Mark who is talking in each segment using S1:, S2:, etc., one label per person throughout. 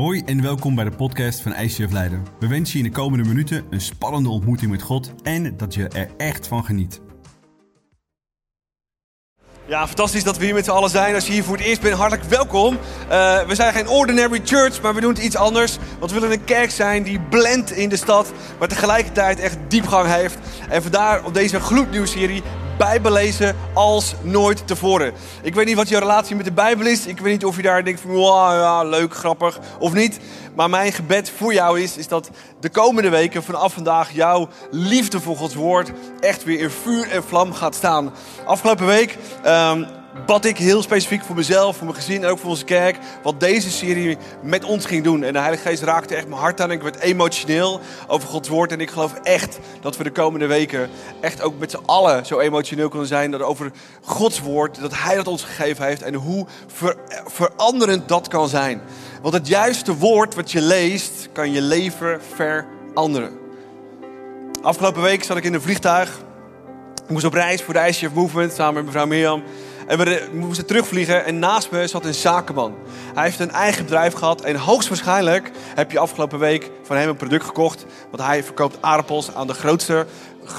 S1: Hoi en welkom bij de podcast van ICF Leiden. We wensen je in de komende minuten een spannende ontmoeting met God en dat je er echt van geniet.
S2: Ja, fantastisch dat we hier met z'n allen zijn. Als je hier voor het eerst bent, hartelijk welkom. Uh, we zijn geen ordinary church, maar we doen het iets anders. Want we willen een kerk zijn die blendt in de stad, maar tegelijkertijd echt diepgang heeft. En vandaar op deze gloednieuwserie Bijbel lezen als nooit tevoren. Ik weet niet wat je relatie met de Bijbel is. Ik weet niet of je daar denkt van, wow, ja, leuk, grappig of niet. Maar mijn gebed voor jou is, is dat de komende weken vanaf vandaag jouw liefde voor Gods woord echt weer in vuur en vlam gaat staan. Afgelopen week um, bad ik heel specifiek voor mezelf, voor mijn gezin en ook voor onze kerk, wat deze serie met ons ging doen. En de Heilige Geest raakte echt mijn hart aan ik werd emotioneel over Gods woord. En ik geloof echt dat we de komende weken echt ook met z'n allen zo emotioneel kunnen zijn dat over Gods woord, dat Hij dat ons gegeven heeft en hoe veranderend dat kan zijn. Want het juiste woord wat je leest, kan je leven veranderen. Afgelopen week zat ik in een vliegtuig. Ik moest op reis voor de ICF Movement samen met mevrouw Mirjam. En we moesten terugvliegen en naast me zat een zakenman. Hij heeft een eigen bedrijf gehad en hoogstwaarschijnlijk heb je afgelopen week van hem een product gekocht. Want hij verkoopt aardappels aan de grootste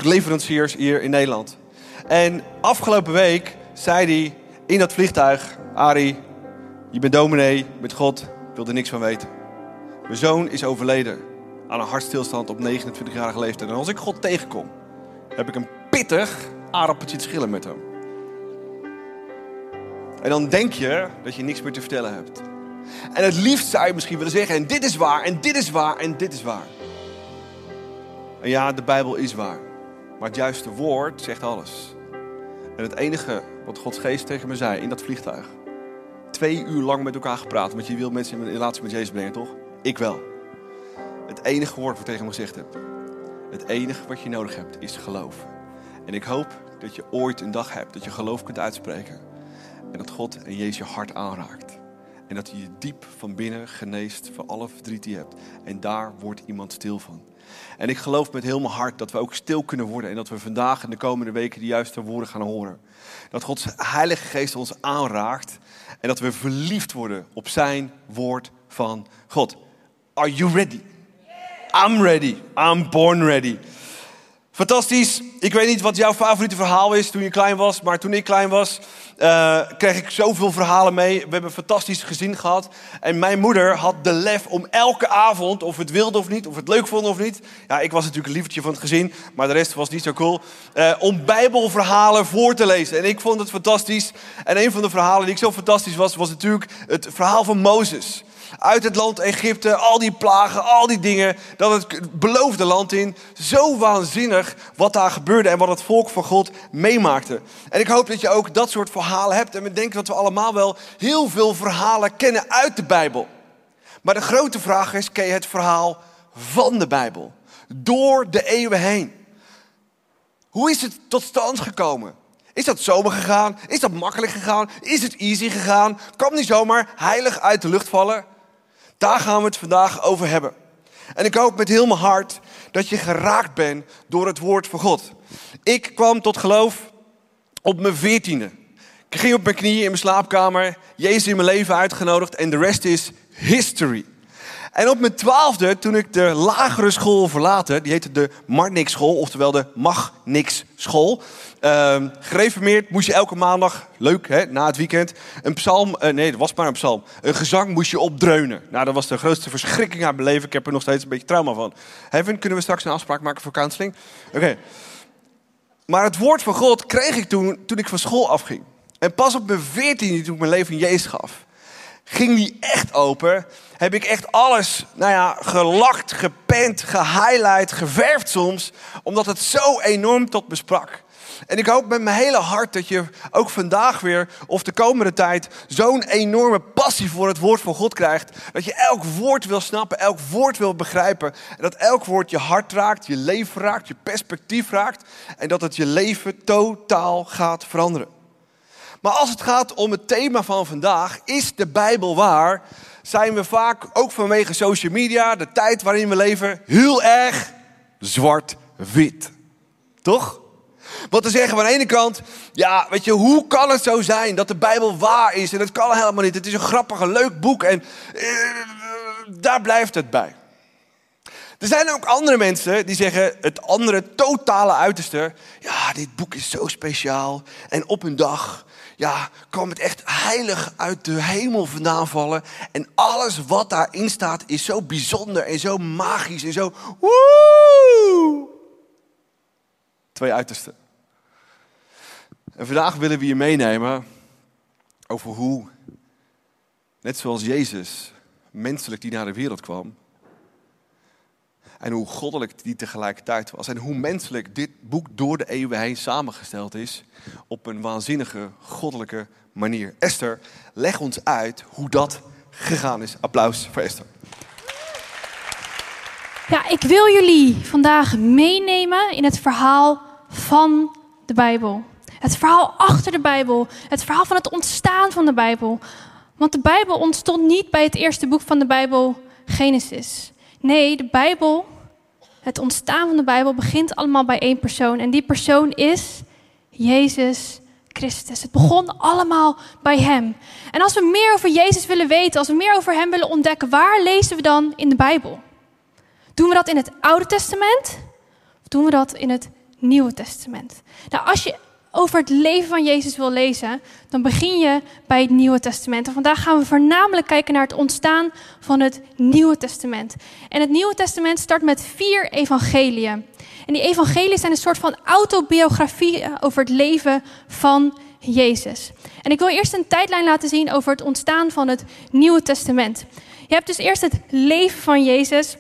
S2: leveranciers hier in Nederland. En afgelopen week zei hij in dat vliegtuig: Ari, je bent dominee met God, ik wil er niks van weten. Mijn zoon is overleden aan een hartstilstand op 29-jarige leeftijd. En als ik God tegenkom, heb ik een pittig aardappeltje te schillen met hem. En dan denk je dat je niks meer te vertellen hebt. En het liefst zou je misschien willen zeggen: en dit is waar, en dit is waar, en dit is waar. En ja, de Bijbel is waar. Maar het juiste woord zegt alles. En het enige wat Gods geest tegen me zei in dat vliegtuig. Twee uur lang met elkaar gepraat, want je wil mensen in relatie met Jezus brengen, toch? Ik wel. Het enige woord wat tegen me gezegd heb. Het enige wat je nodig hebt is geloof. En ik hoop dat je ooit een dag hebt dat je geloof kunt uitspreken. En dat God en Jezus je hart aanraakt. En dat hij je diep van binnen geneest van alle verdriet die je hebt. En daar wordt iemand stil van. En ik geloof met heel mijn hart dat we ook stil kunnen worden. En dat we vandaag en de komende weken de juiste woorden gaan horen. Dat Gods Heilige Geest ons aanraakt. En dat we verliefd worden op zijn woord van God. Are you ready? I'm ready. I'm born ready. Fantastisch. Ik weet niet wat jouw favoriete verhaal is toen je klein was. Maar toen ik klein was, uh, kreeg ik zoveel verhalen mee. We hebben een fantastisch gezin gehad. En mijn moeder had de lef om elke avond, of het wilde of niet, of het leuk vond of niet. Ja, ik was natuurlijk een lievertje van het gezin, maar de rest was niet zo cool. Uh, om bijbelverhalen voor te lezen. En ik vond het fantastisch. En een van de verhalen die ik zo fantastisch was, was natuurlijk het verhaal van Mozes uit het land Egypte, al die plagen, al die dingen, dat het beloofde land in. Zo waanzinnig wat daar gebeurde en wat het volk van God meemaakte. En ik hoop dat je ook dat soort verhalen hebt. En we denken dat we allemaal wel heel veel verhalen kennen uit de Bijbel. Maar de grote vraag is, ken je het verhaal van de Bijbel? Door de eeuwen heen. Hoe is het tot stand gekomen? Is dat zomaar gegaan? Is dat makkelijk gegaan? Is het easy gegaan? Kan die zomaar heilig uit de lucht vallen? Daar gaan we het vandaag over hebben. En ik hoop met heel mijn hart dat je geraakt bent door het woord van God. Ik kwam tot geloof op mijn veertiende. Ik ging op mijn knieën in mijn slaapkamer, Jezus in mijn leven uitgenodigd en de rest is history. En op mijn twaalfde, toen ik de lagere school verlaten, die heette de Marnix school, oftewel de Mag Niks school. Uh, gereformeerd moest je elke maandag, leuk hè, na het weekend, een psalm, uh, nee dat was maar een psalm, een gezang moest je opdreunen. Nou dat was de grootste verschrikking aan beleven, ik heb er nog steeds een beetje trauma van. Heaven, kunnen we straks een afspraak maken voor counseling? Oké. Maar het woord van God kreeg ik toen, toen ik van school afging. En pas op mijn veertiende, toen ik mijn leven in Jezus gaf ging die echt open. Heb ik echt alles, nou ja, gelakt, gepend, gehighlight, geverfd soms. Omdat het zo enorm tot me sprak. En ik hoop met mijn hele hart dat je ook vandaag weer, of de komende tijd, zo'n enorme passie voor het woord van God krijgt. Dat je elk woord wil snappen, elk woord wil begrijpen. En dat elk woord je hart raakt, je leven raakt, je perspectief raakt. En dat het je leven totaal gaat veranderen. Maar als het gaat om het thema van vandaag, is de Bijbel waar? Zijn we vaak, ook vanwege social media, de tijd waarin we leven, heel erg zwart-wit. Toch? Wat te zeggen van de ene kant, ja, weet je, hoe kan het zo zijn dat de Bijbel waar is? En dat kan helemaal niet. Het is een grappig, leuk boek. En eh, daar blijft het bij. Er zijn ook andere mensen die zeggen het andere totale uiterste. Ja, dit boek is zo speciaal. En op een dag ja, kwam het echt heilig uit de hemel vandaan vallen. En alles wat daarin staat is zo bijzonder en zo magisch en zo. Woe! Twee uitersten. En vandaag willen we je meenemen over hoe, net zoals Jezus, menselijk die naar de wereld kwam, en hoe goddelijk die tegelijkertijd was. En hoe menselijk dit boek door de eeuwen heen samengesteld is. Op een waanzinnige, goddelijke manier. Esther, leg ons uit hoe dat gegaan is. Applaus voor Esther.
S3: Ja, ik wil jullie vandaag meenemen in het verhaal van de Bijbel. Het verhaal achter de Bijbel. Het verhaal van het ontstaan van de Bijbel. Want de Bijbel ontstond niet bij het eerste boek van de Bijbel, Genesis. Nee, de Bijbel, het ontstaan van de Bijbel begint allemaal bij één persoon. En die persoon is Jezus Christus. Het begon allemaal bij Hem. En als we meer over Jezus willen weten, als we meer over Hem willen ontdekken, waar lezen we dan in de Bijbel? Doen we dat in het Oude Testament? Of doen we dat in het Nieuwe Testament? Nou, als je over het leven van Jezus wil lezen, dan begin je bij het Nieuwe Testament. En vandaag gaan we voornamelijk kijken naar het ontstaan van het Nieuwe Testament. En het Nieuwe Testament start met vier evangeliën. En die evangeliën zijn een soort van autobiografie over het leven van Jezus. En ik wil eerst een tijdlijn laten zien over het ontstaan van het Nieuwe Testament. Je hebt dus eerst het leven van Jezus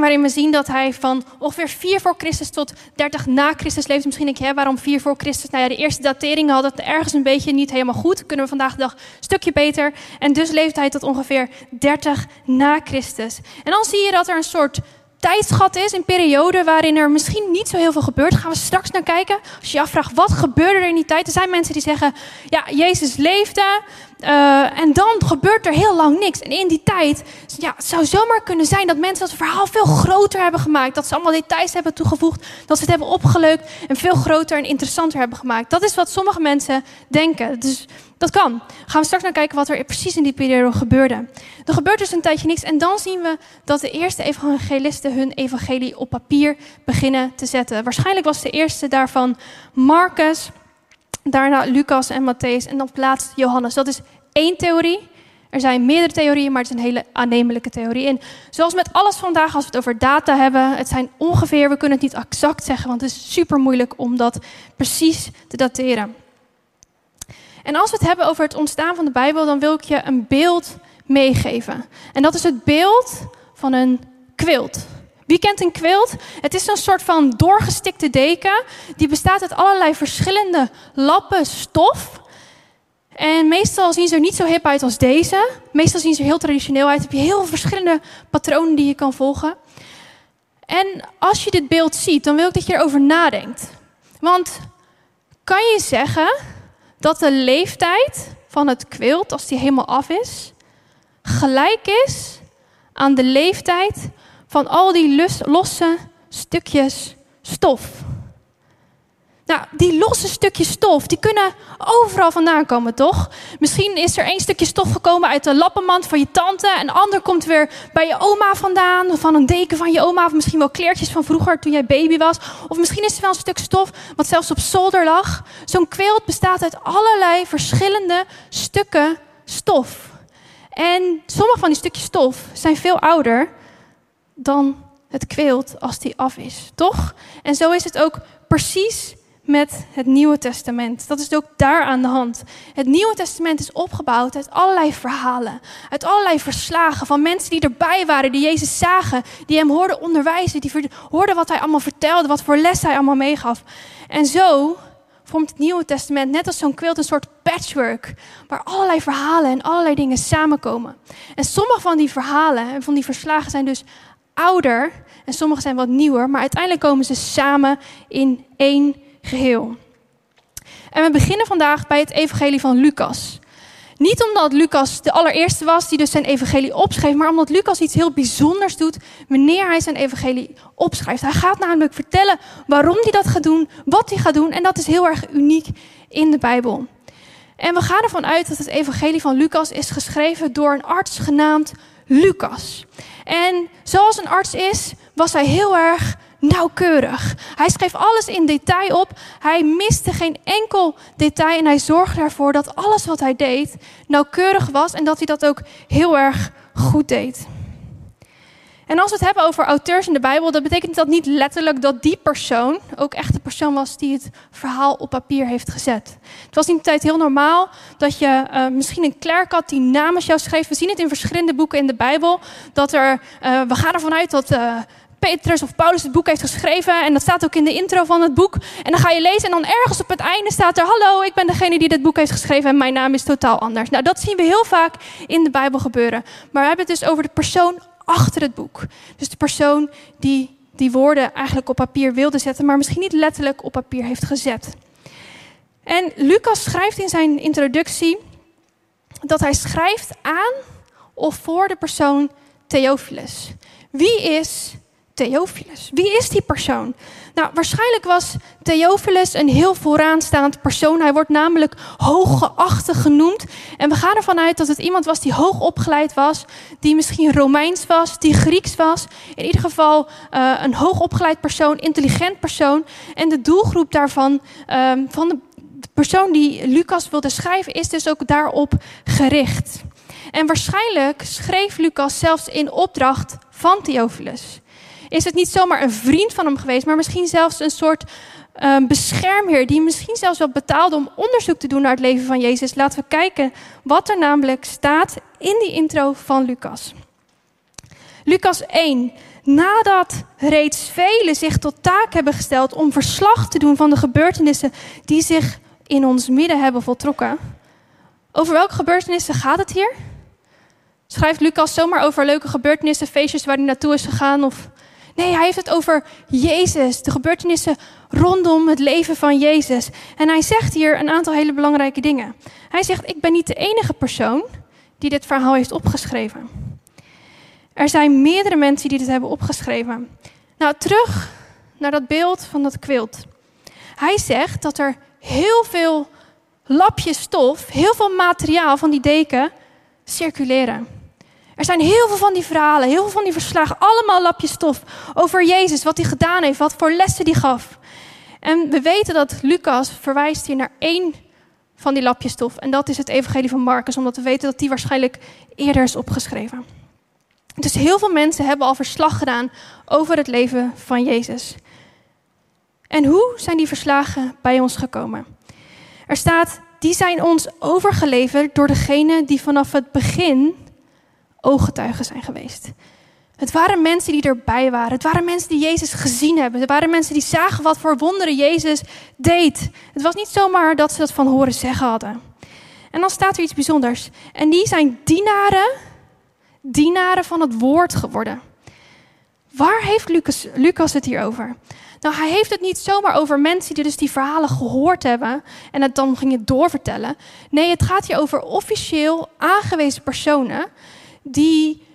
S3: waarin we zien dat hij van ongeveer 4 voor Christus tot 30 na Christus leeft. Misschien denk je, hè, waarom 4 voor Christus? Nou ja, de eerste dateringen hadden het ergens een beetje niet helemaal goed. Kunnen we vandaag de dag een stukje beter. En dus leeft hij tot ongeveer 30 na Christus. En dan zie je dat er een soort tijdschat is, een periode waarin er misschien niet zo heel veel gebeurt. Daar gaan we straks naar kijken. Als je je afvraagt, wat gebeurde er in die tijd? Er zijn mensen die zeggen, ja, Jezus leefde uh, en dan gebeurt er heel lang niks. En in die tijd, ja, het zou zomaar kunnen zijn dat mensen het verhaal veel groter hebben gemaakt. Dat ze allemaal details hebben toegevoegd, dat ze het hebben opgeleukt en veel groter en interessanter hebben gemaakt. Dat is wat sommige mensen denken. Dus dat kan. Gaan we straks naar kijken wat er precies in die periode gebeurde. Er gebeurt dus een tijdje niks en dan zien we dat de eerste evangelisten hun evangelie op papier beginnen te zetten. Waarschijnlijk was de eerste daarvan Marcus, daarna Lucas en Matthäus en dan plaatst Johannes. Dat is één theorie. Er zijn meerdere theorieën, maar het is een hele aannemelijke theorie. En zoals met alles vandaag, als we het over data hebben, het zijn ongeveer, we kunnen het niet exact zeggen, want het is super moeilijk om dat precies te dateren. En als we het hebben over het ontstaan van de Bijbel, dan wil ik je een beeld meegeven. En dat is het beeld van een quilt. Wie kent een quilt? Het is een soort van doorgestikte deken. Die bestaat uit allerlei verschillende lappen stof. En meestal zien ze er niet zo hip uit als deze. Meestal zien ze er heel traditioneel uit. Heb je heel verschillende patronen die je kan volgen. En als je dit beeld ziet, dan wil ik dat je erover nadenkt. Want kan je zeggen dat de leeftijd van het quilt, als die helemaal af is, gelijk is aan de leeftijd van al die losse stukjes stof? Nou, die losse stukjes stof, die kunnen overal vandaan komen, toch? Misschien is er één stukje stof gekomen uit de lappenmand van je tante. Een ander komt weer bij je oma vandaan. Van een deken van je oma. Of misschien wel kleertjes van vroeger toen jij baby was. Of misschien is er wel een stuk stof wat zelfs op zolder lag. Zo'n quilt bestaat uit allerlei verschillende stukken stof. En sommige van die stukjes stof zijn veel ouder dan het quilt als die af is, toch? En zo is het ook precies met het Nieuwe Testament. Dat is ook daar aan de hand. Het Nieuwe Testament is opgebouwd uit allerlei verhalen, uit allerlei verslagen van mensen die erbij waren, die Jezus zagen, die hem hoorden onderwijzen, die hoorden wat hij allemaal vertelde, wat voor les hij allemaal meegaf. En zo vormt het Nieuwe Testament net als zo'n quilt een soort patchwork, waar allerlei verhalen en allerlei dingen samenkomen. En sommige van die verhalen en van die verslagen zijn dus ouder en sommige zijn wat nieuwer, maar uiteindelijk komen ze samen in één geheel. En we beginnen vandaag bij het evangelie van Lucas. Niet omdat Lucas de allereerste was die dus zijn evangelie opschreef, maar omdat Lucas iets heel bijzonders doet wanneer hij zijn evangelie opschrijft. Hij gaat namelijk vertellen waarom hij dat gaat doen, wat hij gaat doen en dat is heel erg uniek in de Bijbel. En we gaan ervan uit dat het evangelie van Lucas is geschreven door een arts genaamd Lucas. En zoals een arts is, was hij heel erg nauwkeurig. Hij schreef alles in detail op. Hij miste geen enkel detail en hij zorgde ervoor dat alles wat hij deed nauwkeurig was en dat hij dat ook heel erg goed deed. En als we het hebben over auteurs in de Bijbel, dan betekent dat niet letterlijk dat die persoon ook echt de persoon was die het verhaal op papier heeft gezet. Het was in die tijd heel normaal dat je uh, misschien een klerk had die namens jou schreef. We zien het in verschillende boeken in de Bijbel. Dat er, uh, we gaan ervan uit dat uh, Petrus of Paulus het boek heeft geschreven. En dat staat ook in de intro van het boek. En dan ga je lezen en dan ergens op het einde staat er: Hallo, ik ben degene die dit boek heeft geschreven en mijn naam is totaal anders. Nou, dat zien we heel vaak in de Bijbel gebeuren. Maar we hebben het dus over de persoon achter het boek. Dus de persoon die die woorden eigenlijk op papier wilde zetten, maar misschien niet letterlijk op papier heeft gezet. En Lucas schrijft in zijn introductie dat hij schrijft aan of voor de persoon Theophilus. Wie is Theophilus? Wie is die persoon? Nou, waarschijnlijk was Theophilus een heel vooraanstaand persoon. Hij wordt namelijk hooggeachte genoemd. En we gaan ervan uit dat het iemand was die hoog opgeleid was, die misschien Romeins was, die Grieks was. In ieder geval uh, een hoogopgeleid persoon, intelligent persoon. En de doelgroep daarvan, uh, van de persoon die Lucas wilde schrijven, is dus ook daarop gericht. En waarschijnlijk schreef Lucas zelfs in opdracht van Theophilus is het niet zomaar een vriend van hem geweest, maar misschien zelfs een soort um, beschermheer die misschien zelfs wel betaalde om onderzoek te doen naar het leven van Jezus. Laten we kijken wat er namelijk staat in die intro van Lucas. Lucas 1. Nadat reeds velen zich tot taak hebben gesteld om verslag te doen van de gebeurtenissen die zich in ons midden hebben voltrokken. Over welke gebeurtenissen gaat het hier? Schrijft Lucas zomaar over leuke gebeurtenissen, feestjes waar hij naartoe is gegaan of Nee, hij heeft het over Jezus, de gebeurtenissen rondom het leven van Jezus. En hij zegt hier een aantal hele belangrijke dingen. Hij zegt: Ik ben niet de enige persoon die dit verhaal heeft opgeschreven. Er zijn meerdere mensen die dit hebben opgeschreven. Nou, terug naar dat beeld van dat kwilt. Hij zegt dat er heel veel lapjes stof, heel veel materiaal van die deken circuleren. Er zijn heel veel van die verhalen, heel veel van die verslagen, allemaal lapjes stof over Jezus, wat hij gedaan heeft, wat voor lessen hij gaf. En we weten dat Lucas verwijst hier naar één van die lapjes stof. En dat is het evangelie van Marcus, omdat we weten dat die waarschijnlijk eerder is opgeschreven. Dus heel veel mensen hebben al verslag gedaan over het leven van Jezus. En hoe zijn die verslagen bij ons gekomen? Er staat, die zijn ons overgeleverd door degene die vanaf het begin ooggetuigen zijn geweest. Het waren mensen die erbij waren. Het waren mensen die Jezus gezien hebben. Het waren mensen die zagen wat voor wonderen Jezus deed. Het was niet zomaar dat ze dat van horen zeggen hadden. En dan staat er iets bijzonders. En die zijn dienaren, dienaren van het woord geworden. Waar heeft Lucas, Lucas het hier over? Nou, hij heeft het niet zomaar over mensen die dus die verhalen gehoord hebben en het dan gingen doorvertellen. Nee, het gaat hier over officieel aangewezen personen die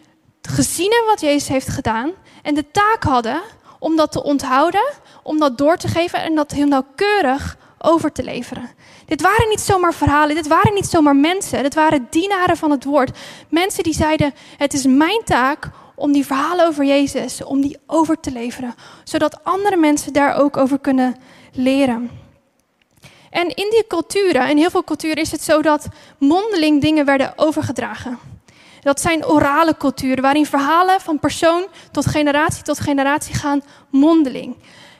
S3: gezien hebben wat Jezus heeft gedaan en de taak hadden om dat te onthouden, om dat door te geven en dat heel nauwkeurig over te leveren. Dit waren niet zomaar verhalen, dit waren niet zomaar mensen, dit waren dienaren van het woord. Mensen die zeiden: Het is mijn taak om die verhalen over Jezus, om die over te leveren, zodat andere mensen daar ook over kunnen leren. En in die culturen, in heel veel culturen is het zo dat mondeling dingen werden overgedragen. Dat zijn orale culturen, waarin verhalen van persoon tot generatie tot generatie gaan mondeling.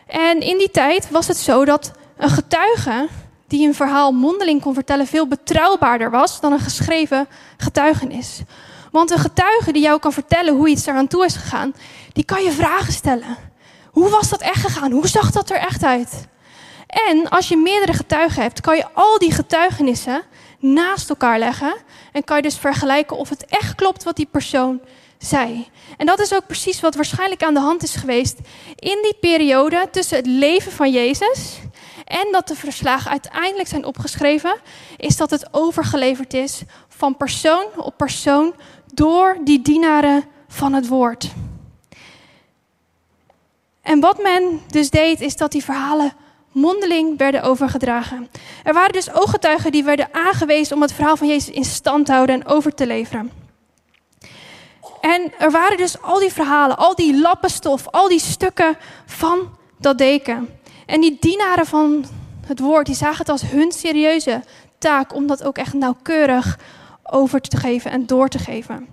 S3: En in die tijd was het zo dat een getuige die een verhaal mondeling kon vertellen veel betrouwbaarder was dan een geschreven getuigenis. Want een getuige die jou kan vertellen hoe iets eraan toe is gegaan, die kan je vragen stellen. Hoe was dat echt gegaan? Hoe zag dat er echt uit? En als je meerdere getuigen hebt, kan je al die getuigenissen naast elkaar leggen. En kan je dus vergelijken of het echt klopt wat die persoon zei. En dat is ook precies wat waarschijnlijk aan de hand is geweest in die periode tussen het leven van Jezus en dat de verslagen uiteindelijk zijn opgeschreven, is dat het overgeleverd is van persoon op persoon door die dienaren van het woord. En wat men dus deed, is dat die verhalen mondeling werden overgedragen. Er waren dus ooggetuigen die werden aangewezen om het verhaal van Jezus in stand te houden en over te leveren. En er waren dus al die verhalen, al die lappenstof, al die stukken van dat deken. En die dienaren van het woord, die zagen het als hun serieuze taak om dat ook echt nauwkeurig over te geven en door te geven.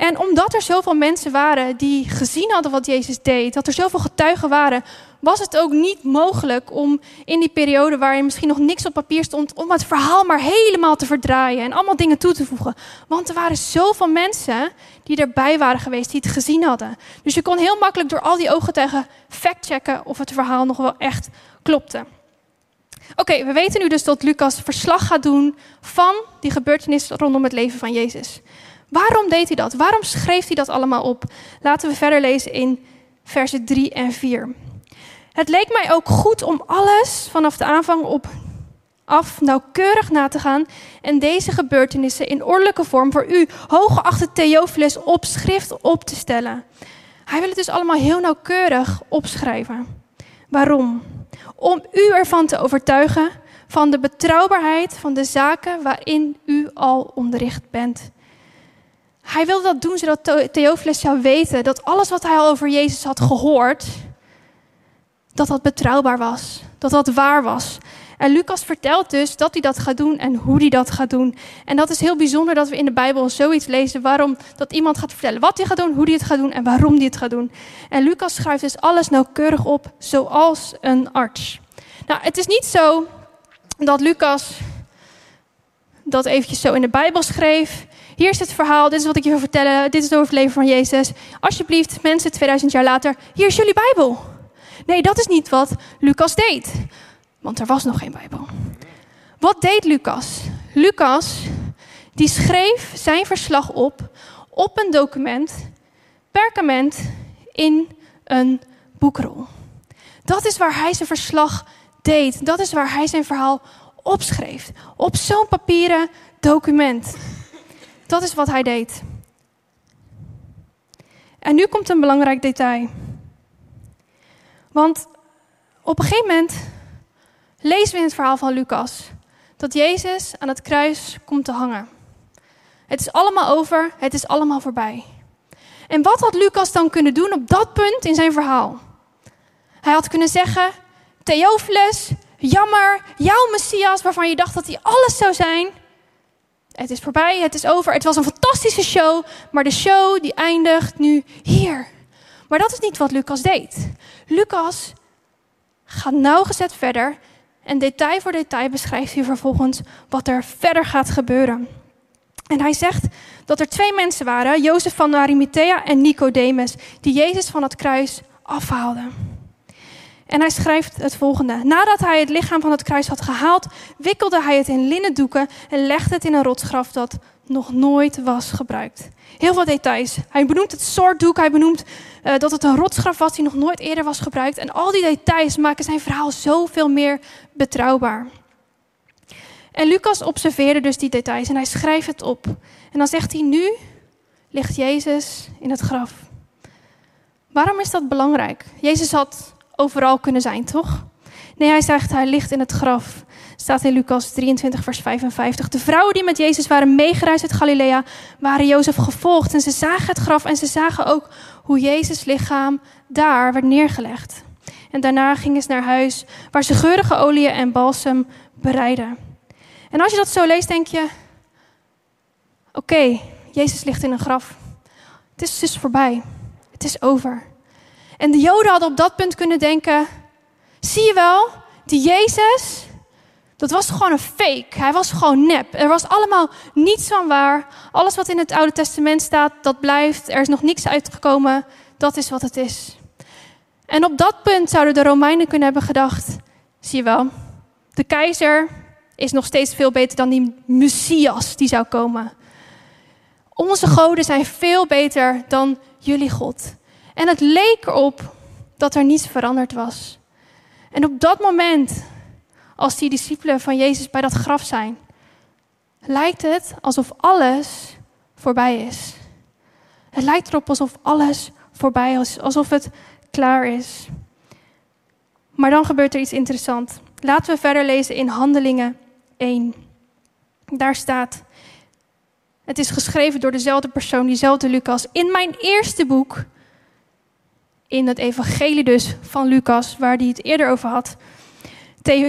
S3: En omdat er zoveel mensen waren die gezien hadden wat Jezus deed, dat er zoveel getuigen waren, was het ook niet mogelijk om in die periode waarin misschien nog niks op papier stond, om het verhaal maar helemaal te verdraaien en allemaal dingen toe te voegen. Want er waren zoveel mensen die erbij waren geweest, die het gezien hadden. Dus je kon heel makkelijk door al die ooggetuigen factchecken of het verhaal nog wel echt klopte. Oké, we weten nu dus dat Lucas verslag gaat doen van die gebeurtenis rondom het leven van Jezus. Waarom deed hij dat? Waarom schreef hij dat allemaal op? Laten we verder lezen in versen 3 en 4. Het leek mij ook goed om alles vanaf de aanvang op af nauwkeurig na te gaan en deze gebeurtenissen in ordelijke vorm voor u, hooggeachte Theophilus, op schrift op te stellen. Hij wil het dus allemaal heel nauwkeurig opschrijven. Waarom? Om u ervan te overtuigen van de betrouwbaarheid van de zaken waarin u al onderricht bent. Hij wilde dat doen zodat Theophilus zou weten dat alles wat hij al over Jezus had gehoord, dat dat betrouwbaar was, dat dat waar was. En Lucas vertelt dus dat hij dat gaat doen en hoe hij dat gaat doen. En dat is heel bijzonder dat we in de Bijbel zoiets lezen waarom dat iemand gaat vertellen wat hij gaat doen, hoe hij het gaat doen en waarom hij het gaat doen. En Lucas schrijft dus alles nauwkeurig op, zoals een arts. Nou, het is niet zo dat Lucas dat eventjes zo in de Bijbel schreef. Hier is het verhaal, dit is wat ik je wil vertellen, dit is over het leven van Jezus. Alsjeblieft, mensen, 2000 jaar later, hier is jullie Bijbel. Nee, dat is niet wat Lucas deed. Want er was nog geen Bijbel. Wat deed Lucas? Lucas, die schreef zijn verslag op op een document, perkament, in een boekrol. Dat is waar hij zijn verslag deed. Dat is waar hij zijn verhaal opschreef. Op zo'n papieren document. Dat is wat hij deed. En nu komt een belangrijk detail. Want op een gegeven moment lezen we in het verhaal van Lucas dat Jezus aan het kruis komt te hangen. Het is allemaal over, het is allemaal voorbij. En wat had Lucas dan kunnen doen op dat punt in zijn verhaal? Hij had kunnen zeggen: Theophilus, jammer, jouw Messias, waarvan je dacht dat hij alles zou zijn. Het is voorbij, het is over. Het was een fantastische show, maar de show die eindigt nu hier. Maar dat is niet wat Lucas deed. Lucas gaat nauwgezet verder en detail voor detail beschrijft hij vervolgens wat er verder gaat gebeuren. En hij zegt dat er twee mensen waren, Jozef van Arimathea en Nicodemus, die Jezus van het kruis afhaalden. En hij schrijft het volgende. Nadat hij het lichaam van het kruis had gehaald, wikkelde hij het in linnen doeken en legde het in een rotsgraf dat nog nooit was gebruikt. Heel veel details. Hij benoemt het soort doek, hij benoemt uh, dat het een rotsgraf was die nog nooit eerder was gebruikt. En al die details maken zijn verhaal zoveel meer betrouwbaar. En Lucas observeerde dus die details en hij schrijft het op. En dan zegt hij, nu ligt Jezus in het graf. Waarom is dat belangrijk? Jezus had overal kunnen zijn, toch? Nee, hij zegt, hij ligt in het graf. Staat in Lucas 23, vers 55. De vrouwen die met Jezus waren meegereisd uit Galilea, waren Jozef gevolgd. En ze zagen het graf en ze zagen ook hoe Jezus' lichaam daar werd neergelegd. En daarna gingen ze naar huis, waar ze geurige oliën en balsem bereiden. En als je dat zo leest, denk je: Oké, Jezus ligt in een graf. Het is dus voorbij. Het is over. En de Joden hadden op dat punt kunnen denken: zie je wel, die Jezus, dat was gewoon een fake. Hij was gewoon nep. Er was allemaal niets van waar. Alles wat in het Oude Testament staat, dat blijft. Er is nog niks uitgekomen. Dat is wat het is. En op dat punt zouden de Romeinen kunnen hebben gedacht: zie je wel, de keizer is nog steeds veel beter dan die Messias die zou komen. Onze goden zijn veel beter dan jullie God. En het leek erop dat er niets veranderd was. En op dat moment, als die discipelen van Jezus bij dat graf zijn, lijkt het alsof alles voorbij is. Het lijkt erop alsof alles voorbij is, alsof het klaar is. Maar dan gebeurt er iets interessants. Laten we verder lezen in Handelingen 1. Daar staat: Het is geschreven door dezelfde persoon, diezelfde Lucas. In mijn eerste boek, in het evangelie dus van Lucas, waar hij het eerder over had,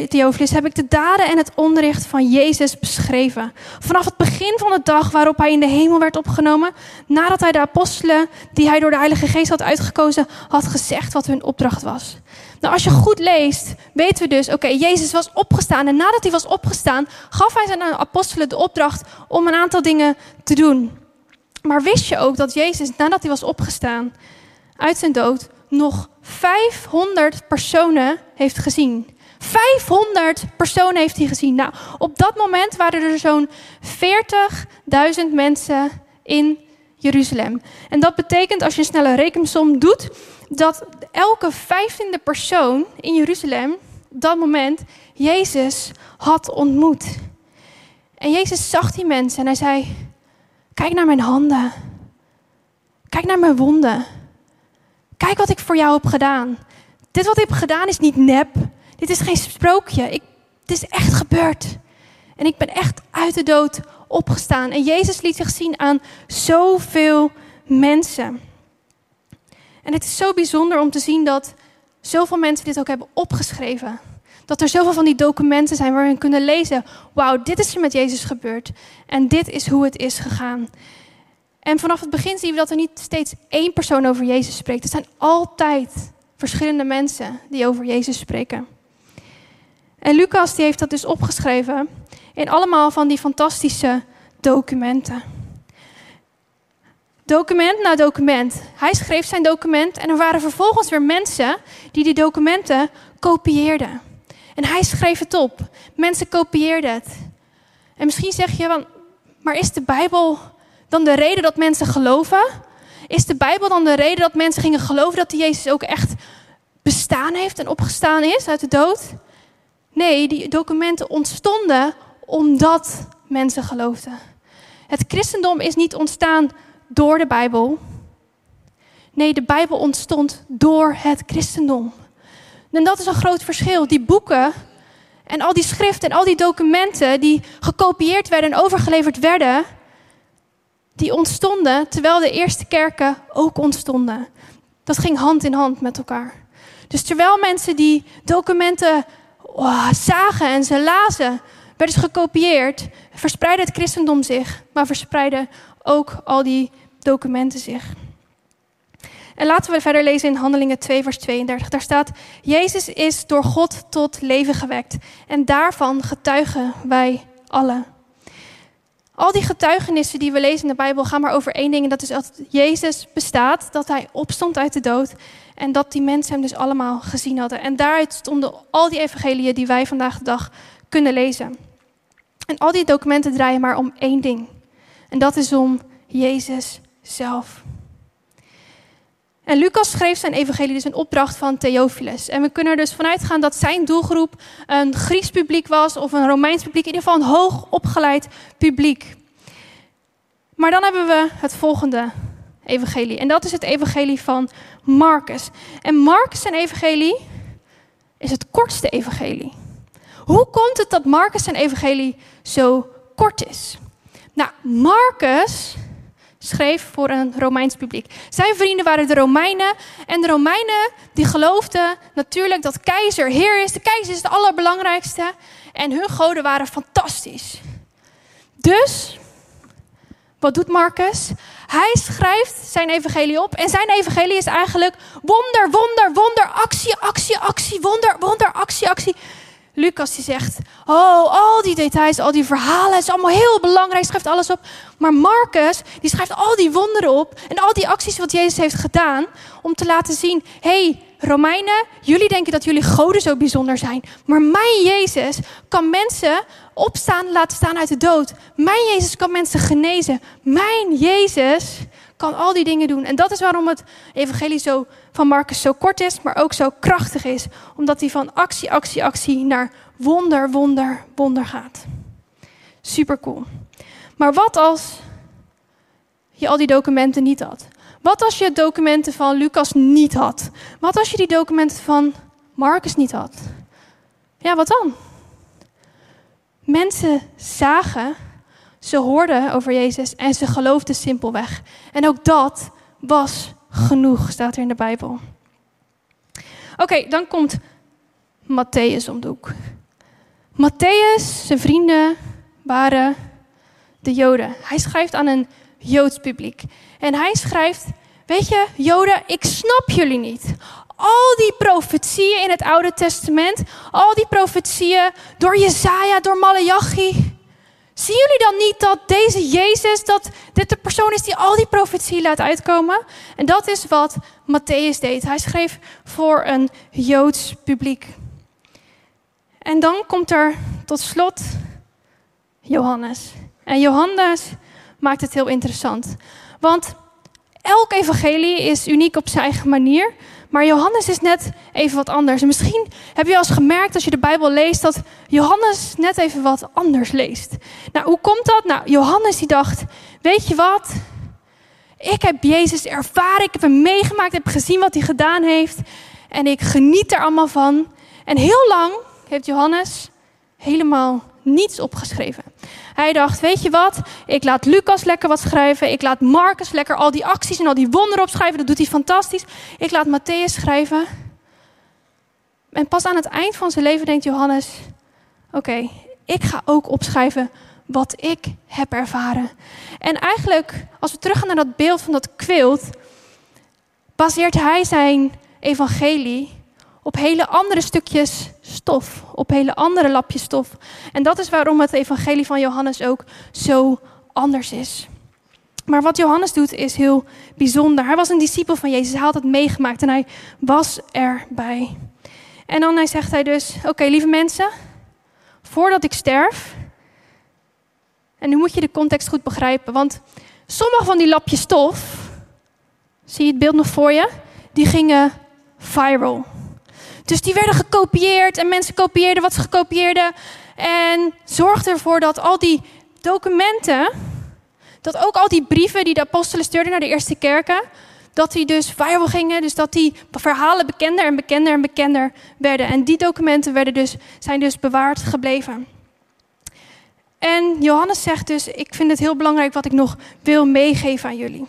S3: Theophilus, heb ik de daden en het onderricht van Jezus beschreven. Vanaf het begin van de dag waarop hij in de hemel werd opgenomen, nadat hij de apostelen die hij door de Heilige Geest had uitgekozen, had gezegd wat hun opdracht was. Nou, als je goed leest, weten we dus, oké, Jezus was opgestaan en nadat hij was opgestaan, gaf hij zijn apostelen de opdracht om een aantal dingen te doen. Maar wist je ook dat Jezus, nadat hij was opgestaan uit zijn dood, nog 500 personen heeft gezien? 500 personen heeft hij gezien. Nou, op dat moment waren er zo'n 40.000 mensen in Jeruzalem. En dat betekent, als je een snelle rekensom doet, dat elke vijftiende persoon in Jeruzalem dat moment Jezus had ontmoet. En Jezus zag die mensen en hij zei: Kijk naar mijn handen. Kijk naar mijn wonden. Kijk wat ik voor jou heb gedaan. Dit wat ik heb gedaan is niet nep. Dit is geen sprookje. Ik, het is echt gebeurd. En ik ben echt uit de dood opgestaan. En Jezus liet zich zien aan zoveel mensen. En het is zo bijzonder om te zien dat zoveel mensen dit ook hebben opgeschreven. Dat er zoveel van die documenten zijn waar we kunnen lezen: wauw, dit is er met Jezus gebeurd. En dit is hoe het is gegaan. En vanaf het begin zien we dat er niet steeds één persoon over Jezus spreekt. Er zijn altijd verschillende mensen die over Jezus spreken. En Lucas die heeft dat dus opgeschreven in allemaal van die fantastische documenten. Document na document. Hij schreef zijn document en er waren vervolgens weer mensen die die documenten kopieerden. En hij schreef het op. Mensen kopieerden het. En misschien zeg je, maar is de Bijbel dan de reden dat mensen geloven? Is de Bijbel dan de reden dat mensen gingen geloven dat die Jezus ook echt bestaan heeft en opgestaan is uit de dood? Nee, die documenten ontstonden omdat mensen geloofden. Het christendom is niet ontstaan door de Bijbel. Nee, de Bijbel ontstond door het christendom. En dat is een groot verschil. Die boeken en al die schriften en al die documenten die gekopieerd werden en overgeleverd werden, die ontstonden terwijl de eerste kerken ook ontstonden. Dat ging hand in hand met elkaar. Dus terwijl mensen die documenten oh, zagen en ze lazen, werden ze gekopieerd, verspreidde het christendom zich, maar verspreidden ook al die documenten zich. En laten we verder lezen in Handelingen 2, vers 32. Daar staat: Jezus is door God tot leven gewekt. En daarvan getuigen wij allen. Al die getuigenissen die we lezen in de Bijbel gaan maar over één ding. En dat is dat Jezus bestaat, dat hij opstond uit de dood. En dat die mensen hem dus allemaal gezien hadden. En daaruit stonden al die evangeliën die wij vandaag de dag kunnen lezen. En al die documenten draaien maar om één ding. En dat is om Jezus zelf. En Lucas schreef zijn evangelie dus een opdracht van Theophilus. En we kunnen er dus vanuit gaan dat zijn doelgroep een Grieks publiek was of een Romeins publiek, in ieder geval een hoog opgeleid publiek. Maar dan hebben we het volgende evangelie. En dat is het evangelie van Marcus. En Marcus en evangelie is het kortste evangelie. Hoe komt het dat Marcus en evangelie zo kort is? Nou, Marcus schreef voor een Romeins publiek. Zijn vrienden waren de Romeinen. En de Romeinen die geloofden natuurlijk dat keizer heer is. De keizer is het allerbelangrijkste. En hun goden waren fantastisch. Dus, wat doet Marcus? Hij schrijft zijn evangelie op. En zijn evangelie is eigenlijk wonder, wonder, wonder, actie, actie, actie, wonder, wonder, actie, actie. Lucas die zegt, oh, al die details, al die verhalen, is allemaal heel belangrijk, schrijft alles op. Maar Marcus, die schrijft al die wonderen op en al die acties wat Jezus heeft gedaan, om te laten zien, hey, Romeinen, jullie denken dat jullie goden zo bijzonder zijn, maar mijn Jezus kan mensen opstaan, laten staan uit de dood. Mijn Jezus kan mensen genezen. Mijn Jezus kan al die dingen doen. En dat is waarom het evangelie zo, van Marcus zo kort is, maar ook zo krachtig is. Omdat hij van actie, actie, actie naar wonder, wonder, wonder gaat. Super cool. Maar wat als je al die documenten niet had? Wat als je documenten van Lucas niet had? Wat als je die documenten van Marcus niet had? Ja, wat dan? Mensen zagen Ze hoorden over Jezus en ze geloofden simpelweg. En ook dat was genoeg, staat er in de Bijbel. Oké, dan komt Matthäus om de hoek. Matthäus, zijn vrienden waren de Joden. Hij schrijft aan een Joods publiek. En hij schrijft: Weet je, Joden, ik snap jullie niet. Al die profetieën in het Oude Testament, al die profetieën door Jezaja, door Malachi. Zien jullie dan niet dat deze Jezus, dat dit de persoon is die al die profetieën laat uitkomen? En dat is wat Matthäus deed. Hij schreef voor een Joods publiek. En dan komt er tot slot Johannes. En Johannes maakt het heel interessant. Want elk evangelie is uniek op zijn eigen manier. Maar Johannes is net even wat anders. En misschien heb je al eens gemerkt als je de Bijbel leest dat Johannes net even wat anders leest. Nou, hoe komt dat? Nou, Johannes die dacht, weet je wat? Ik heb Jezus ervaren, ik heb hem meegemaakt, ik heb gezien wat hij gedaan heeft. En ik geniet er allemaal van. En heel lang heeft Johannes helemaal niets opgeschreven. Hij dacht, weet je wat, ik laat Lucas lekker wat schrijven. Ik laat Marcus lekker al die acties en al die wonderen opschrijven. Dat doet hij fantastisch. Ik laat Matthäus schrijven. En pas aan het eind van zijn leven denkt Johannes, oké, ik ga ook opschrijven wat ik heb ervaren. En eigenlijk, als we teruggaan naar dat beeld van dat kwilt, baseert hij zijn evangelie op hele andere stukjes stof, op hele andere lapjes stof. En dat is waarom het evangelie van Johannes ook zo anders is. Maar wat Johannes doet is heel bijzonder. Hij was een discipel van Jezus, hij had het meegemaakt en hij was erbij. En dan zegt hij dus, oké lieve mensen, voordat ik sterf, en nu moet je de context goed begrijpen, want sommige van die lapjes stof, zie je het beeld nog voor je, die gingen viral. Dus die werden gekopieerd en mensen kopieerden wat ze gekopieerden. En zorgden ervoor dat al die documenten, dat ook al die brieven die de apostelen stuurden naar de eerste kerken, dat die dus viral gingen. Dus dat die verhalen bekender en bekender en bekender werden. En die documenten werden dus, zijn dus bewaard gebleven. En Johannes zegt dus, ik vind het heel belangrijk wat ik nog wil meegeven aan jullie.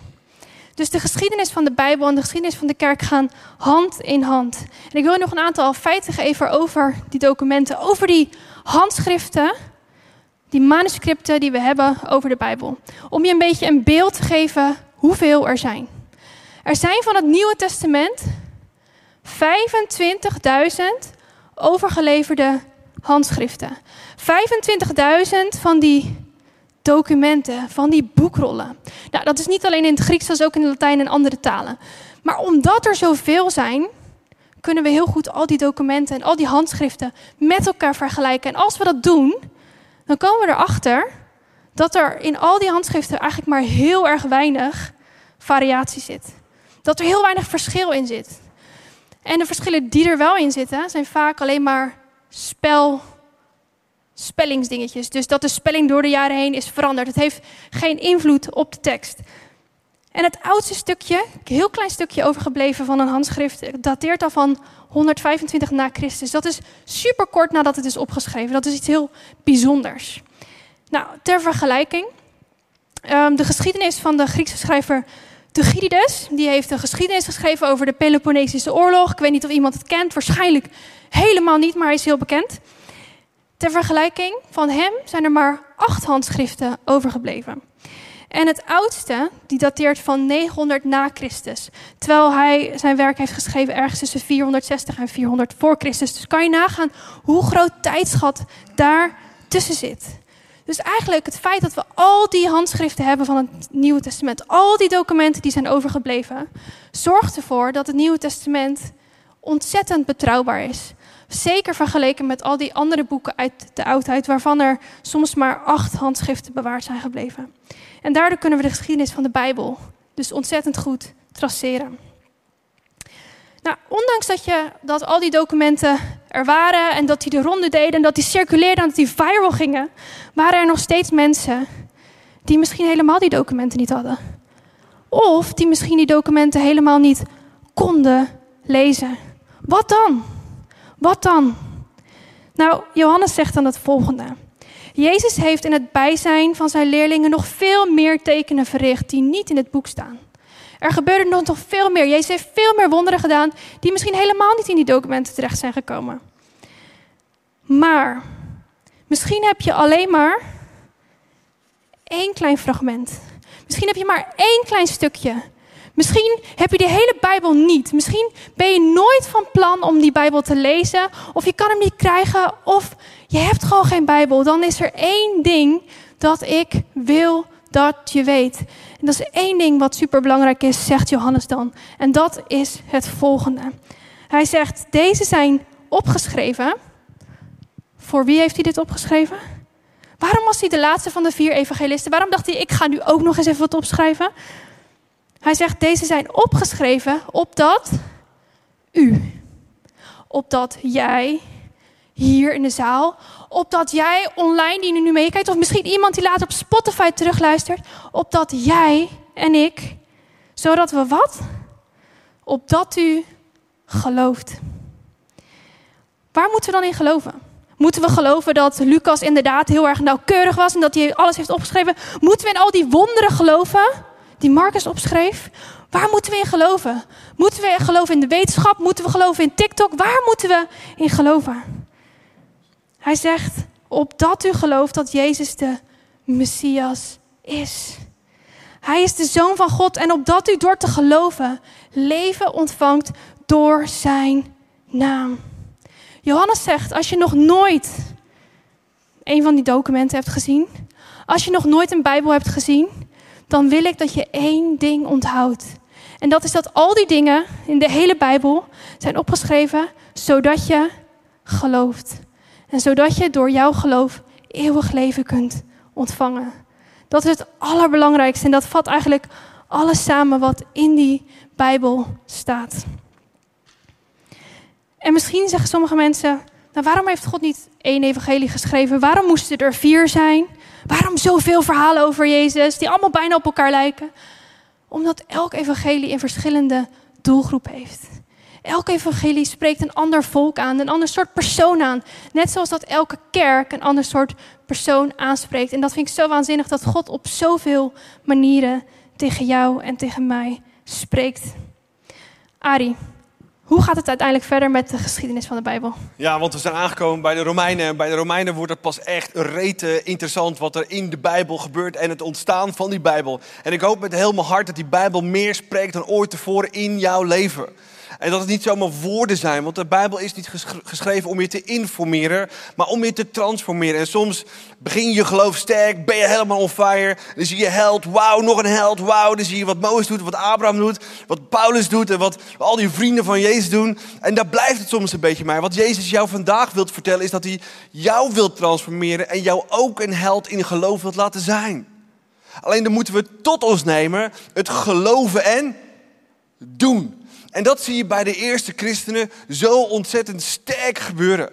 S3: Dus de geschiedenis van de Bijbel en de geschiedenis van de kerk gaan hand in hand. En ik wil nog een aantal feiten geven over die documenten, over die handschriften, die manuscripten die we hebben over de Bijbel. Om je een beetje een beeld te geven hoeveel er zijn. Er zijn van het Nieuwe Testament 25.000 overgeleverde handschriften. 25.000 van die documenten, van die boekrollen. Nou, dat is niet alleen in het Grieks, dat is ook in het Latijn en andere talen. Maar omdat er zoveel zijn, kunnen we heel goed al die documenten en al die handschriften met elkaar vergelijken. En als we dat doen, dan komen we erachter dat er in al die handschriften eigenlijk maar heel erg weinig variatie zit. Dat er heel weinig verschil in zit. En de verschillen die er wel in zitten, zijn vaak alleen maar spel spellingsdingetjes. Dus dat de spelling door de jaren heen is veranderd. Het heeft geen invloed op de tekst. En het oudste stukje, een heel klein stukje overgebleven van een handschrift, dateert al van 125 na Christus. Dat is super kort nadat het is opgeschreven. Dat is iets heel bijzonders. Nou, ter vergelijking, ehm, de geschiedenis van de Griekse schrijver Thucydides, die heeft een geschiedenis geschreven over de Peloponnesische oorlog. Ik weet niet of iemand het kent, waarschijnlijk helemaal niet, maar hij is heel bekend. Ter vergelijking van hem zijn er maar acht handschriften overgebleven. En het oudste, die dateert van 900 na Christus. Terwijl hij zijn werk heeft geschreven ergens tussen 460 en 400 voor Christus. Dus kan je nagaan hoe groot tijdschat daar tussen zit. Dus eigenlijk het feit dat we al die handschriften hebben van het Nieuwe Testament, al die documenten die zijn overgebleven, zorgt ervoor dat het Nieuwe Testament ontzettend betrouwbaar is. Zeker vergeleken met al die andere boeken uit de oudheid, waarvan er soms maar acht handschriften bewaard zijn gebleven. En daardoor kunnen we de geschiedenis van de Bijbel dus ontzettend goed traceren. Nou, ondanks dat, je, dat al die documenten er waren en dat die de ronde deden en dat die circuleerden en dat die viral gingen, waren er nog steeds mensen die misschien helemaal die documenten niet hadden. Of die misschien die documenten helemaal niet konden lezen. Wat dan? Wat dan? Nou, Johannes zegt dan het volgende. Jezus heeft in het bijzijn van zijn leerlingen nog veel meer tekenen verricht die niet in het boek staan. Er gebeurde nog, nog veel meer. Jezus heeft veel meer wonderen gedaan die misschien helemaal niet in die documenten terecht zijn gekomen. Maar misschien heb je alleen maar één klein fragment. Misschien heb je maar één klein stukje. Misschien heb je de hele Bijbel niet. Misschien ben je nooit van plan om die Bijbel te lezen. Of je kan hem niet krijgen. Of je hebt gewoon geen Bijbel. Dan is er één ding dat ik wil dat je weet. En dat is één ding wat superbelangrijk is, zegt Johannes dan. En dat is het volgende. Hij zegt, deze zijn opgeschreven. Voor wie heeft hij dit opgeschreven? Waarom was hij de laatste van de vier evangelisten? Waarom dacht hij, ik ga nu ook nog eens even wat opschrijven? Hij zegt, deze zijn opgeschreven opdat u, opdat jij hier in de zaal, opdat jij online die nu meekijkt, of misschien iemand die later op Spotify terugluistert, opdat jij en ik, zodat we wat? Opdat u gelooft. Waar moeten we dan in geloven? Moeten we geloven dat Lucas inderdaad heel erg nauwkeurig was en dat hij alles heeft opgeschreven? Moeten we in al die wonderen geloven die Marcus opschreef? Waar moeten we in geloven? Moeten we geloven in de wetenschap? Moeten we geloven in TikTok? Waar moeten we in geloven? Hij zegt, opdat u gelooft dat Jezus de Messias is. Hij is de Zoon van God en opdat u door te geloven leven ontvangt door zijn naam. Johannes zegt, als je nog nooit een van die documenten hebt gezien, als je nog nooit een Bijbel hebt gezien, dan wil ik dat je één ding onthoudt. En dat is dat al die dingen in de hele Bijbel zijn opgeschreven zodat je gelooft. En zodat je door jouw geloof eeuwig leven kunt ontvangen. Dat is het allerbelangrijkste en dat vat eigenlijk alles samen wat in die Bijbel staat. En misschien zeggen sommige mensen, nou waarom heeft God niet één evangelie geschreven? Waarom moesten er vier zijn? Waarom zoveel verhalen over Jezus die allemaal bijna op elkaar lijken? Omdat elk evangelie een verschillende doelgroep heeft. Elk evangelie spreekt een ander volk aan, een ander soort persoon aan. Net zoals dat elke kerk een ander soort persoon aanspreekt. En dat vind ik zo waanzinnig dat God op zoveel manieren tegen jou en tegen mij spreekt. Ari, hoe gaat het uiteindelijk verder met de geschiedenis van de Bijbel?
S2: Ja, want we zijn aangekomen bij de Romeinen. En bij de Romeinen wordt het pas echt rete interessant wat er in de Bijbel gebeurt en het ontstaan van die Bijbel. En ik hoop met heel mijn hart dat die Bijbel meer spreekt dan ooit tevoren in jouw leven. En dat het niet zomaar woorden zijn, want de Bijbel is niet geschreven om je te informeren, maar om je te transformeren. En soms begin je geloof sterk, ben je helemaal on fire. Dan zie je held, wauw, nog een held, wauw. Dan zie je wat Mozes doet, wat Abraham doet, wat Paulus doet en wat al die vrienden van Jezus doen. En daar blijft het soms een beetje bij. Wat Jezus jou vandaag wilt vertellen is dat hij jou wilt transformeren en jou ook een held in geloof wilt laten zijn. Alleen dan moeten we tot ons nemen het geloven en doen. En dat zie je bij de eerste christenen zo ontzettend sterk gebeuren.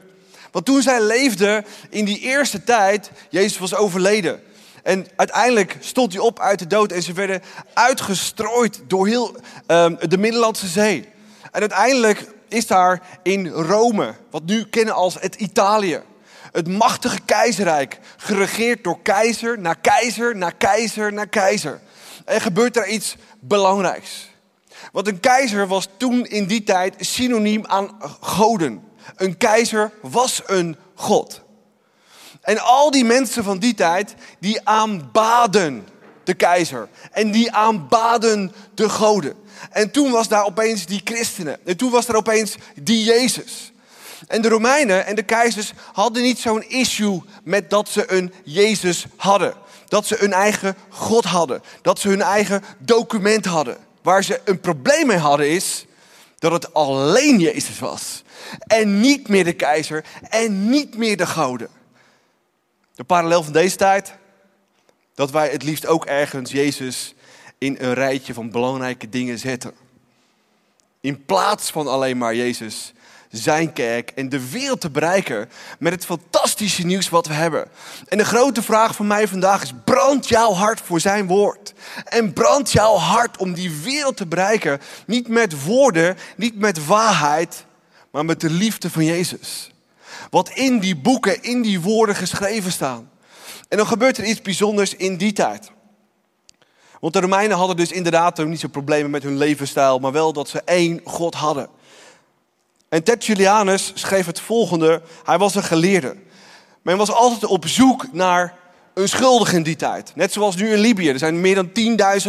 S2: Want toen zij leefden in die eerste tijd, Jezus was overleden. En uiteindelijk stond hij op uit de dood en ze werden uitgestrooid door heel um, de Middellandse Zee. En uiteindelijk is daar in Rome, wat nu kennen als het Italië, het machtige keizerrijk, geregeerd door keizer na keizer na keizer na keizer. En gebeurt er iets belangrijks. Want een keizer was toen in die tijd synoniem aan goden. Een keizer was een god. En al die mensen van die tijd, die aanbaden de keizer. En die aanbaden de goden. En toen was daar opeens die christenen. En toen was er opeens die Jezus. En de Romeinen en de keizers hadden niet zo'n issue met dat ze een Jezus hadden. Dat ze een eigen God hadden. Dat ze hun eigen document hadden. Waar ze een probleem mee hadden is dat het alleen Jezus was. En niet meer de keizer en niet meer de gouden. De parallel van deze tijd, dat wij het liefst ook ergens Jezus in een rijtje van belangrijke dingen zetten. In plaats van alleen maar Jezus zijn kerk en de wereld te bereiken met het fantastische nieuws wat we hebben. En de grote vraag van mij vandaag is: brand jouw hart voor zijn woord? En brand jouw hart om die wereld te bereiken, niet met woorden, niet met waarheid, maar met de liefde van Jezus. Wat in die boeken, in die woorden geschreven staan. En dan gebeurt er iets bijzonders in die tijd. Want de Romeinen hadden dus inderdaad niet zo problemen met hun levensstijl, maar wel dat ze één God hadden. En Tertullianus schreef het volgende. Hij was een geleerde. Men was altijd op zoek naar een schuldige in die tijd. Net zoals nu in Libië. Er zijn meer dan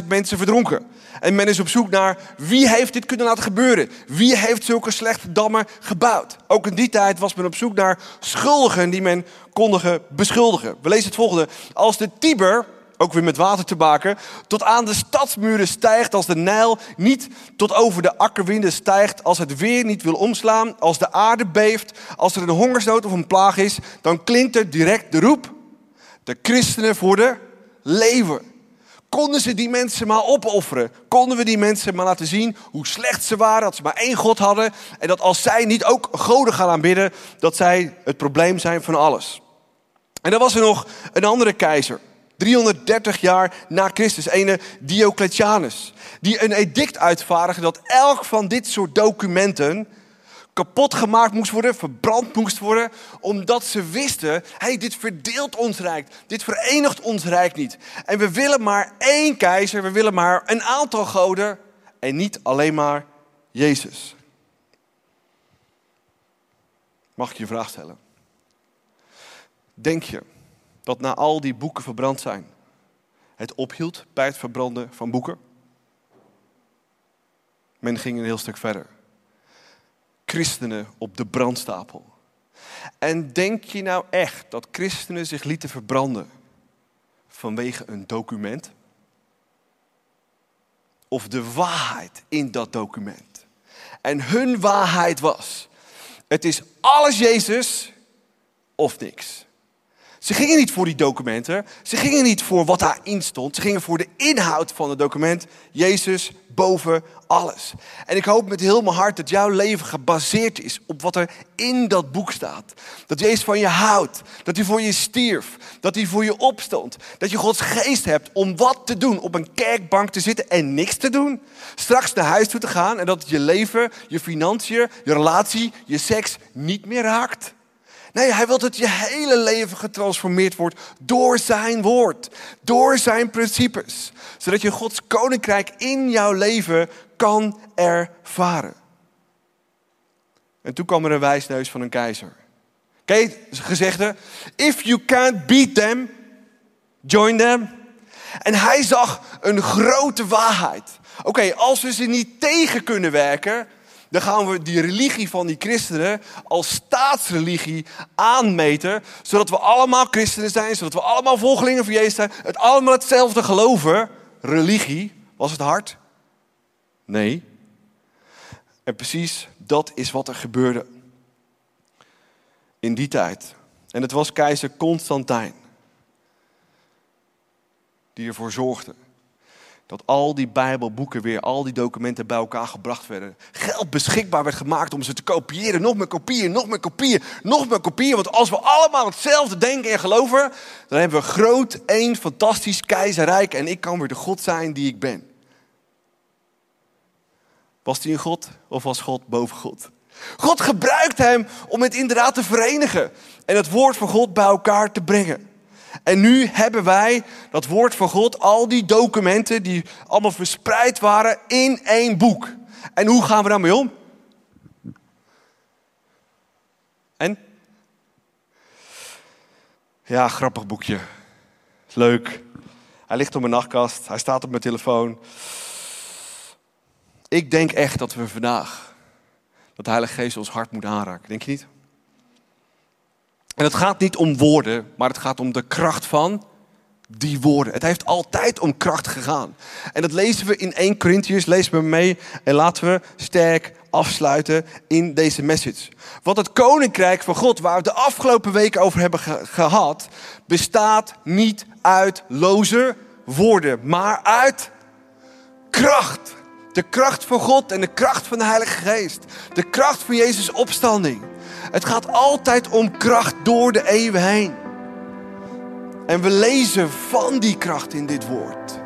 S2: 10.000 mensen verdronken. En men is op zoek naar wie heeft dit kunnen laten gebeuren? Wie heeft zulke slechte dammen gebouwd? Ook in die tijd was men op zoek naar schuldigen die men konde beschuldigen. We lezen het volgende. Als de Tiber, ook weer met water te baken, tot aan de stadsmuren stijgt, als de Nijl niet tot over de akkerwinden stijgt, als het weer niet wil omslaan, als de aarde beeft, als er een hongersnood of een plaag is, dan klinkt er direct de roep, de christenen voor leeuwen. Konden ze die mensen maar opofferen? Konden we die mensen maar laten zien hoe slecht ze waren, dat ze maar één God hadden en dat als zij niet ook goden gaan aanbidden, dat zij het probleem zijn van alles? En dan was er nog een andere keizer. 330 jaar na Christus, ene Diocletianus. Die een edict uitvaardigde dat elk van dit soort documenten kapot gemaakt moest worden, verbrand moest worden, omdat ze wisten, hey, dit verdeelt ons rijk, dit verenigt ons rijk niet. En we willen maar één keizer, we willen maar een aantal goden en niet alleen maar Jezus. Mag ik je vraag stellen? Denk je dat na al die boeken verbrand zijn, het ophield bij het verbranden van boeken? Men ging een heel stuk verder. Christenen op de brandstapel. En denk je nou echt dat christenen zich lieten verbranden vanwege een document? Of de waarheid in dat document? En hun waarheid was: het is alles Jezus of niks. Ze gingen niet voor die documenten. Ze gingen niet voor wat daarin stond. Ze gingen voor de inhoud van het document. Jezus boven alles. En ik hoop met heel mijn hart dat jouw leven gebaseerd is op wat er in dat boek staat. Dat Jezus van je houdt. Dat hij voor je stierf. Dat hij voor je opstond. Dat je Gods geest hebt om wat te doen. Op een kerkbank te zitten en niks te doen. Straks naar huis toe te gaan en dat je leven, je financiën, je relatie, je seks niet meer raakt. Nee, hij wil dat je hele leven getransformeerd wordt door zijn woord, door zijn principes. Zodat je Gods koninkrijk in jouw leven kan ervaren. En toen kwam er een wijsneus van een keizer. Kijk, gezegde, if you can't beat them, join them. En hij zag een grote waarheid. Oké, als we ze niet tegen kunnen werken, dan gaan we die religie van die christenen als staatsreligie aanmeten, zodat we allemaal christenen zijn, zodat we allemaal volgelingen van Jezus zijn, het allemaal hetzelfde geloven. Religie, was het hard? Nee. En precies dat is wat er gebeurde in die tijd. En het was keizer Constantijn die ervoor zorgde dat al die Bijbelboeken weer, al die documenten bij elkaar gebracht werden. Geld beschikbaar werd gemaakt om ze te kopiëren. Nog meer kopieën, nog meer kopieën, nog meer kopieën. Want als we allemaal hetzelfde denken en geloven, dan hebben we groot, één, fantastisch keizerrijk. En ik kan weer de God zijn die ik ben. Was hij een God of was God boven God? God gebruikt hem om het inderdaad te verenigen en het woord van God bij elkaar te brengen. En nu hebben wij dat woord van God, al die documenten die allemaal verspreid waren in één boek. En hoe gaan we daarmee om? En? Ja, grappig boekje. Leuk. Hij ligt op mijn nachtkast, hij staat op mijn telefoon. Ik denk echt dat we vandaag, dat de Heilige Geest ons hart moet aanraken. Denk je niet? En het gaat niet om woorden, maar het gaat om de kracht van die woorden. Het heeft altijd om kracht gegaan. En dat lezen we in 1 Corinthians. Lees me mee en laten we sterk afsluiten in deze message. Want het koninkrijk van God, waar we de afgelopen weken over hebben gehad, bestaat niet uit loze woorden, maar uit kracht. De kracht van God en de kracht van de Heilige Geest. De kracht van Jezus' opstanding. Het gaat altijd om kracht door de eeuwen heen. En we lezen van die kracht in dit woord.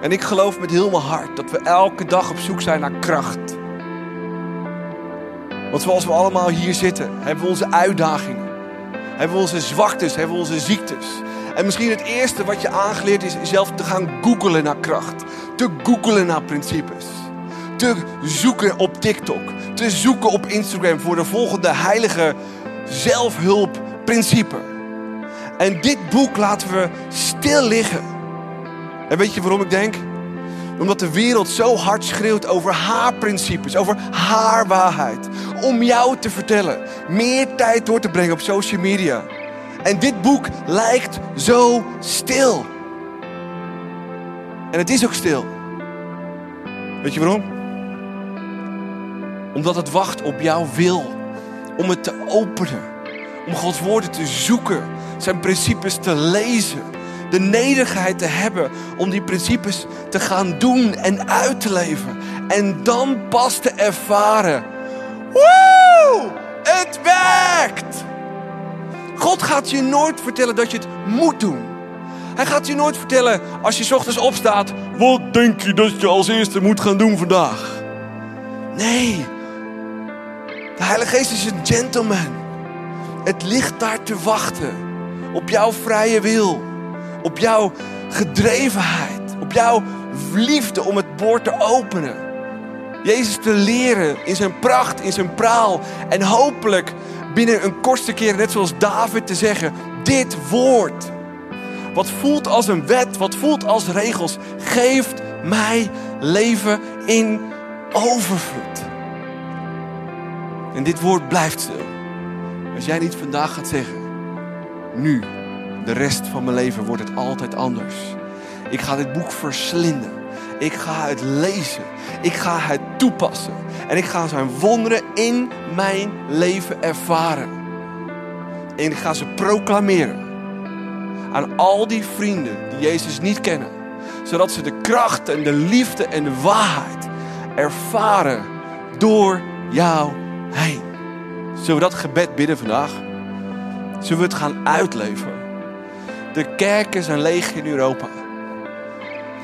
S2: En ik geloof met heel mijn hart dat we elke dag op zoek zijn naar kracht. Want zoals we allemaal hier zitten, hebben we onze uitdagingen. Hebben we onze zwaktes, hebben we onze ziektes. En misschien het eerste wat je aangeleerd is, is zelf te gaan googelen naar kracht. Te googelen naar principes. Te zoeken op TikTok. Te zoeken op Instagram voor de volgende heilige zelfhulpprincipe. En dit boek laten we stil liggen. En weet je waarom ik denk? Omdat de wereld zo hard schreeuwt over haar principes, over haar waarheid. Om jou te vertellen. Meer tijd door te brengen op social media. En dit boek lijkt zo stil. En het is ook stil. Weet je waarom? Omdat het wacht op jouw wil. Om het te openen. Om Gods woorden te zoeken. Zijn principes te lezen. De nederigheid te hebben om die principes te gaan doen en uit te leven. En dan pas te ervaren. Woe! Het werkt! God gaat je nooit vertellen dat je het moet doen. Hij gaat je nooit vertellen als je ochtends opstaat. Wat denk je dat je als eerste moet gaan doen vandaag? Nee. De Heilige Geest is een gentleman. Het ligt daar te wachten. Op jouw vrije wil. Op jouw gedrevenheid. Op jouw liefde om het woord te openen. Jezus te leren in zijn pracht, in zijn praal. En hopelijk binnen een kortste keer, net zoals David, te zeggen: Dit woord, wat voelt als een wet, wat voelt als regels, geeft mij leven in overvloed. En dit woord blijft stil. Als jij niet vandaag gaat zeggen: Nu, de rest van mijn leven wordt het altijd anders. Ik ga dit boek verslinden. Ik ga het lezen. Ik ga het toepassen. En ik ga zijn wonderen in mijn leven ervaren. En ik ga ze proclameren. Aan al die vrienden die Jezus niet kennen. Zodat ze de kracht en de liefde en de waarheid ervaren door jou heen. Zullen we dat gebed bidden vandaag? Zullen we het gaan uitleven? De kerken zijn leeg in Europa.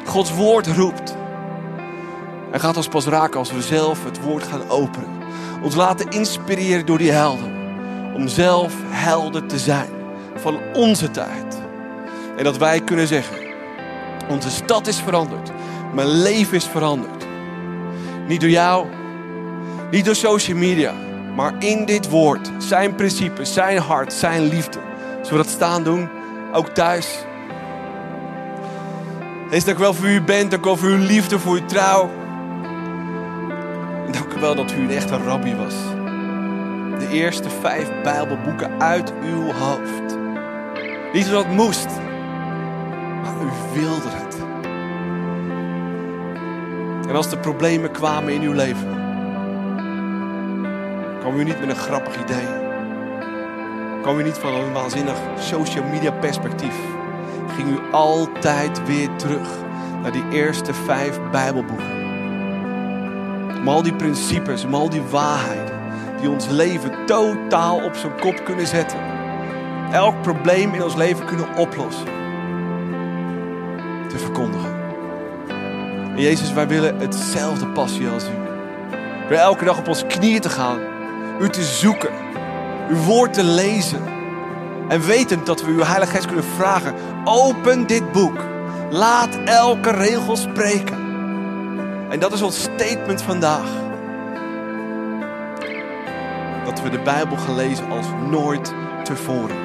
S2: Gods woord roept. Hij gaat ons pas raken als we zelf het woord gaan openen. Ons laten inspireren door die helden. Om zelf helden te zijn van onze tijd. En dat wij kunnen zeggen: Onze stad is veranderd. Mijn leven is veranderd. Niet door jou, niet door social media, maar in dit woord. Zijn principes, zijn hart, zijn liefde. Zullen we dat staan doen? Ook thuis. Is dank wel voor u bent, dank wel voor uw liefde, voor uw trouw. En dank wel dat u een echte rabbi was. De eerste vijf Bijbelboeken uit uw hoofd. Niet omdat het moest, maar u wilde het. En als er problemen kwamen in uw leven, kwam u niet met een grappig idee. Kwam u niet van een waanzinnig social media perspectief ging u altijd weer terug naar die eerste vijf Bijbelboeken. Om al die principes, om al die waarheden die ons leven totaal op zijn kop kunnen zetten. Elk probleem in ons leven kunnen oplossen. Te verkondigen. En Jezus, wij willen hetzelfde passie als u. Willen elke dag op ons knieën te gaan. U te zoeken. Uw woord te lezen en wetend dat we uw Heilige Geest kunnen vragen: open dit boek. Laat elke regel spreken. En dat is ons statement vandaag. Dat we de Bijbel gaan lezen als nooit tevoren.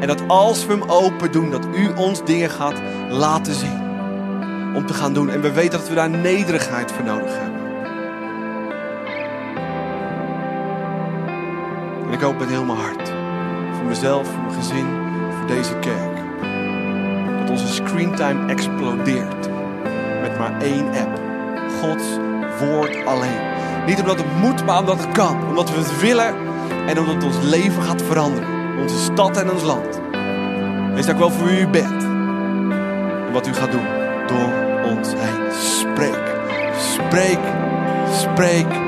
S2: En dat als we hem open doen, dat u ons dingen gaat laten zien. Om te gaan doen. En we weten dat we daar nederigheid voor nodig hebben. Ik hoop met heel mijn hart voor mezelf, voor mijn gezin, voor deze kerk. Dat onze screentime explodeert met maar één app. Gods woord alleen. Niet omdat het moet, maar omdat het kan. Omdat we het willen en omdat ons leven gaat veranderen. Onze stad en ons land. Wees dank wel voor wie u bent. En wat u gaat doen door ons heen. Spreek, spreek, spreek.